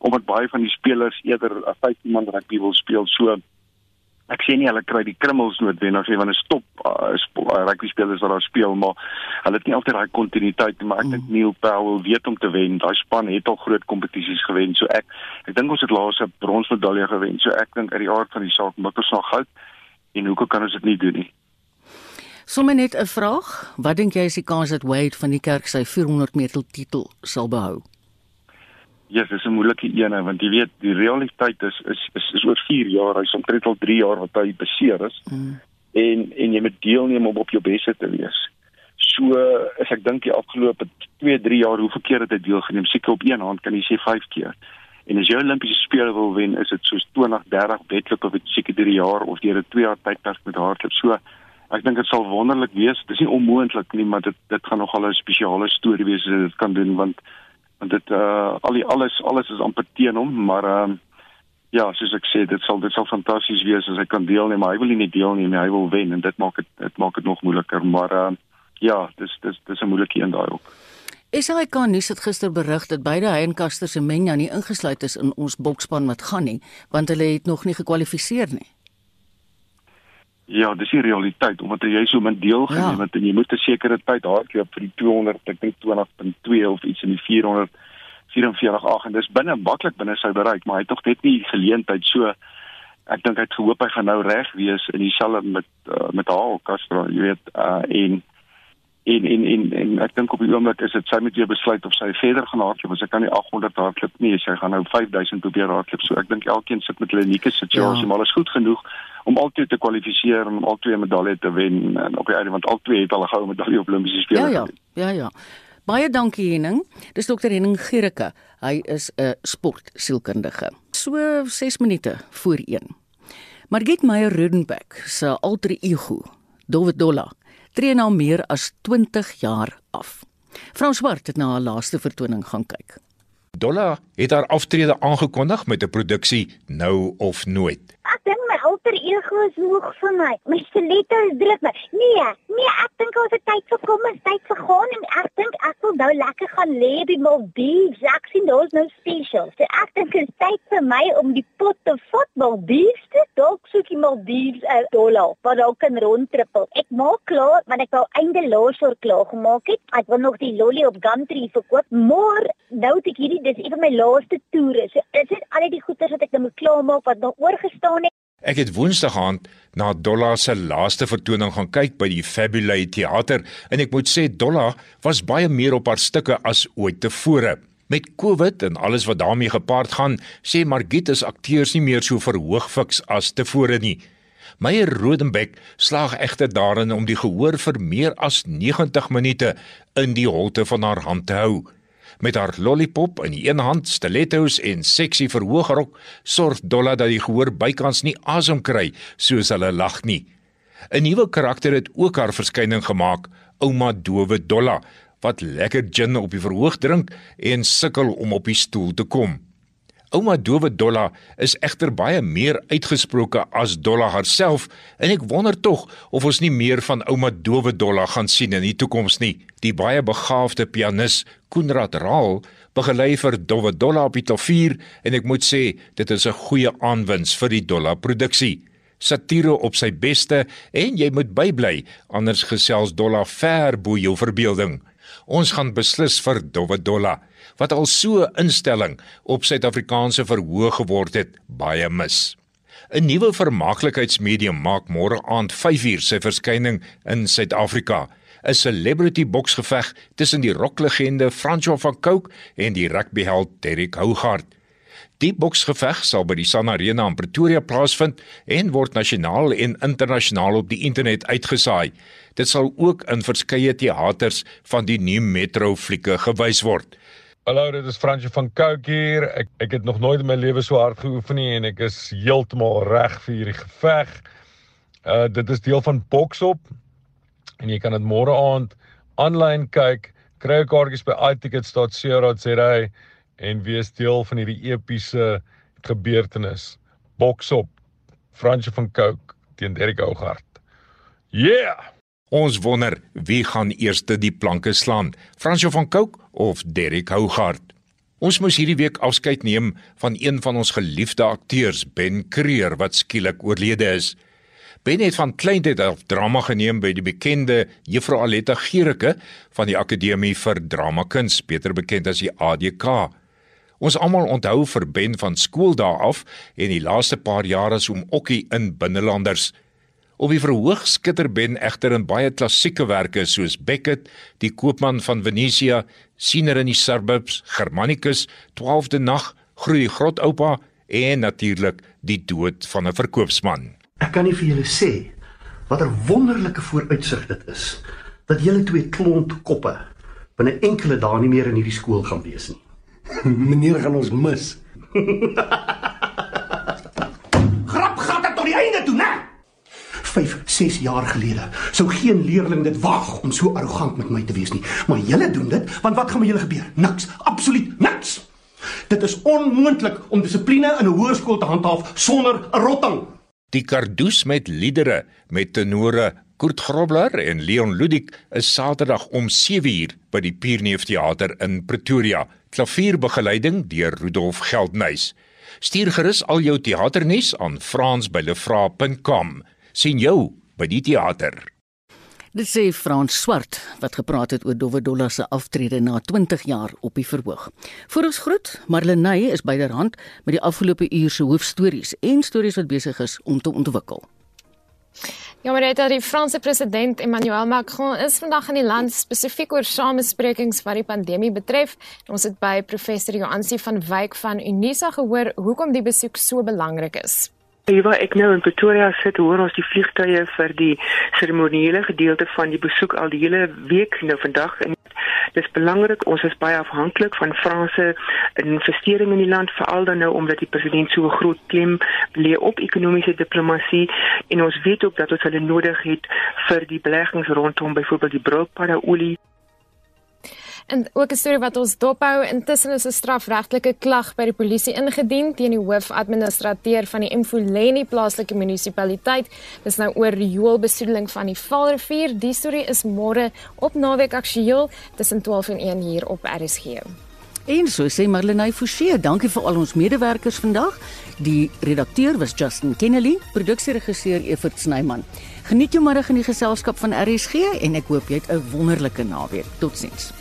T: omdat baie van die spelers eerder 'n 15 man rugby wil speel. So ek sê nie hulle kry die krummels noodwendig nie want 'n stop uh, uh, rugby spelers wat daar speel maar hulle het nie altyd daai kontinuïteit maar ek dink mm. Neil Powell weet om te wen. Daai span het al groot kompetisies gewen so ek ek dink ons het laas 'n bronsmedalje gewen so ek dink uit die aard van die saak moet ons nog goud en hoekom kan ons dit nie doen nie?
B: Sommige net 'n vraag. Wat dink jy is die kans dat Wade van die kerk sy 400 meter titel sal behou
T: Ja, yes, dis 'n moeilike een want jy weet die realiteit is is is, is oor 4 jaar, hy's omtrent al 3 jaar wat hy beseer is. Mm. En en jy moet deelneem om op jou beste te wees. So as ek dink die afgelope 2, 3 jaar hoe verkeerd het hy deelgeneem? Seker op een hand kan jy sê 5 keer. En as jy Olimpiese spele wil wen, is dit soos 20, 30 wedloop of seker 3 jaar of deur 'n 2 jaar tydperk met hardloop. So ek dink dit sal wonderlik wees. Dit is nie onmoontlik nie, maar dit dit gaan nogal 'n spesiale storie wees as dit kan doen want want dit uh al die alles alles is amper teen hom maar ehm uh, ja soos ek sê dit sal dit sal fantasties wees as hy kan deelneem maar hy wil nie deelneem nie hy wil wen en dit maak dit dit maak dit nog moeiliker maar uh ja dis dis dis 'n moeilike een daai ook.
B: SAK nuus het gister berig dat beide hy en Caster Semenya nie ingesluit is in ons bokspan wat gaan nie want hulle het nog nie gekwalifiseer nie
T: Ja, dis die realiteit omdat jy so min deelgeneem ja. het en jy moet 'n sekere tyd hardloop vir die 200, ek dink 20.2 of iets in die 400 44.8 en dis binne maklik binne sy bereik, maar hy het tog net nie geleentheid so ek dink hy het gehoop hy gaan nou reg wees in dieselfde met uh, met haar Castro, jy weet, uh, en en en en, en ek dink op die oomblik is dit sy moet jy besluit of sy verder gaan hardloop as sy kan nie 800 hardloop nie sy gaan nou 5000 probeer hardloop so ek dink elkeen sit met 'n unieke situasie ja. maar is goed genoeg om altyd te kwalifiseer om al twee medalje te wen en op die einde want al twee het al 'n goue medalje op Olimpiese spele
B: ja ja ja ja Baie dankie Henning. Dis dokter Henning Gericke. Hy is 'n sportsielkundige. So 6 minute voor 1. Margit Meyer Rudenbeck se alter ego, Dowet Dolla, tree na meer as 20 jaar af. Frans Swart het na haar laaste vertoning gaan kyk.
U: Dolla het haar aftrede aangekondig met 'n produksie Nou of Nooit.
V: Ek dink my alter ego is moeg vir my. My skelette is druk my. Nee, nee, ek dink ons het tyd vir kom, is tyd vir gaan en ek dink ek wil nou lekker gaan lê by Maldives. Ek sien daar's nou specials. So ek dink dit is tyd vir my om die pot te vat Maldives te dalk soek die Maldives 'n uh, dollar wat ook kan rondtrippel. Ek maak klaar, want ek wou einde laas jaar klaar gemaak het. Ek wil nog die lolly op Gumtree verkoop, maar nou het ek hierdie dis een van my laaste toere. So is dit al die goeders wat ek nou moet klaarmaak wat nog oorgestaan.
U: Ek het Woensdag aand na Dolla se laaste vertoning gaan kyk by die Fabulous Theater en ek moet sê Dolla was baie meer op haar stukke as ooit tevore. Met COVID en alles wat daarmee gepaard gaan, sê Margit is akteurs nie meer so verhoog fiks as tevore nie. Meyer Rodenbeck slaag egter daarin om die gehoor vir meer as 90 minute in die holte van haar hand te hou. Met haar lollipop in die een hand, stilettos en seksie verhoogrok, sorg Dolla dat die gehoor bykans nie asem kry soos hulle lag nie. 'n Nuwe karakter het ook haar verskyning gemaak, ouma Dowe Dolla, wat lekker gin op die verhoog drink en sukkel om op die stoel te kom. Ouma Dowe Dolla is egter baie meer uitgesproke as Dolla haarself en ek wonder tog of ons nie meer van ouma Dowe Dolla gaan sien in die toekoms nie. Die baie begaafde pianis Koenraad Raal begelei vir Dowe Dolla op die klavier en ek moet sê dit is 'n goeie aanwins vir die Dolla produksie. Satire op sy beste en jy moet bybly anders gesels Dolla ver bo jou verbeelding. Ons gaan beslis vir Dowe Dolla wat al so instelling op Suid-Afrikaanse verhoog geword het, baie mis. 'n Nuwe vermaaklikheidsmedium maak môre aand 5uur sy verskyning in Suid-Afrika. 'n Celebrity boksgeveg tussen die rocklegende Francois van Cooke en die rugbyheld Derek Hougaard. Die boksgeveg sal by die Sun Arena in Pretoria plaasvind en word nasionaal en internasionaal op die internet uitgesaai. Dit sal ook in verskeie teaters van die nuwe Metro flieke gewys word.
W: Hallo, dit is Fransje van Cooke hier. Ek ek het nog nooit in my lewe so hard geoefen nie en ek is heeltemal reg vir hierdie geveg. Uh dit is deel van Boksop en jy kan dit môre aand aanlyn kyk. Kry jou kaartjies by itickets.co.za en wees deel van hierdie epiese gebeurtenis. Boksop. Fransje van Cooke teen Derek Hougaard. Yeah!
U: Ons wonder wie gaan eerste die planke slaan, Fransjo van Cooke of Derek Hougaard. Ons moes hierdie week afskeid neem van een van ons geliefde akteurs, Ben Creer, wat skielik oorlede is. Ben het van kleintyd af drama geneem by die bekende Juffrou Aletta Gericke van die Akademie vir Dramakuns, beter bekend as die ADK. Ons almal onthou vir Ben van skooldae af en die laaste paar jare as oom Okkie in Binnelanders. Op die verhoog skitter Ben egter in baie klassieke werke soos Beckett, Die koopman van Venesia, Siener in die Suburbs, Germanicus, 12de nag, Groei die grotoupa en natuurlik Die dood van 'n verkoopsman.
X: Ek kan nie vir julle sê watter wonderlike vooruitsig dit is dat julle twee klont koppe binne enkele dae nie meer in hierdie skool gaan wees nie.
Y: Meneer gaan ons mis.
X: 5, 6 jaar gelede sou geen leerling dit waag om so arrogant met my te wees nie. Maar julle doen dit, want wat gaan met julle gebeur? Niks, absoluut niks. Dit is onmoontlik om dissipline in 'n hoërskool te handhaaf sonder 'n rotting.
U: Die Kardoes met liedere met tenore Kurt Grobler en Leon Ludik is Saterdag om 7uur by die Pierneef Theater in Pretoria. Klavierbegeleiding deur Rudolf Geldnys. Stuur gerus al jou teaternuus aan frans@lefra.com sien jou by die teater.
B: Dit sê Frans Swart wat gepraat het oor Dowwe Dolla se aftrede na 20 jaar op die verhoog. Vir ons groet, Marlenae is byderhand met die afgelope uur se hoofstories en stories wat besig is om te ontwikkel.
E: Ja, maar dit die Franse president Emmanuel Macron is vandag in die land spesifiek oor samesprekings wat die pandemie betref. Ons het by professor Joansi van Wyk van Unisa gehoor hoekom die besoek so belangrik is.
F: Waar ek nou in Pretoria sit, hoor ons die vliegtuie vir die seremoniële gedeelte van die besoek al die hele week nou vandag. En dis belangrik ons is baie afhanklik van Franse investering in die land veral dan nou omdat die president so groot klem lê op ekonomiese diplomatie en ons weet ook dat ons hulle nodig het vir die beleggings rondom byvoorbeeld die broodpadda olie
E: En ook 'n storie wat ons dophou, intussen is 'n strafregtelike klag by die polisie ingedien teen die hoofadministrateur van die Mfuleni plaaslike munisipaliteit. Dis nou oor rioolbesoedeling van die Vaalrivier. Die storie is môre op Naweek Aktueel tussen 12 en 1 hier op RSG.
B: En so sê Marlenae Forsie, dankie vir al ons medewerkers vandag. Die redakteur was Justin Kennedy, produksieregisseur Evert Snyman. Geniet jou middag in die geselskap van RSG en ek hoop jy het 'n wonderlike naweek. Totsiens.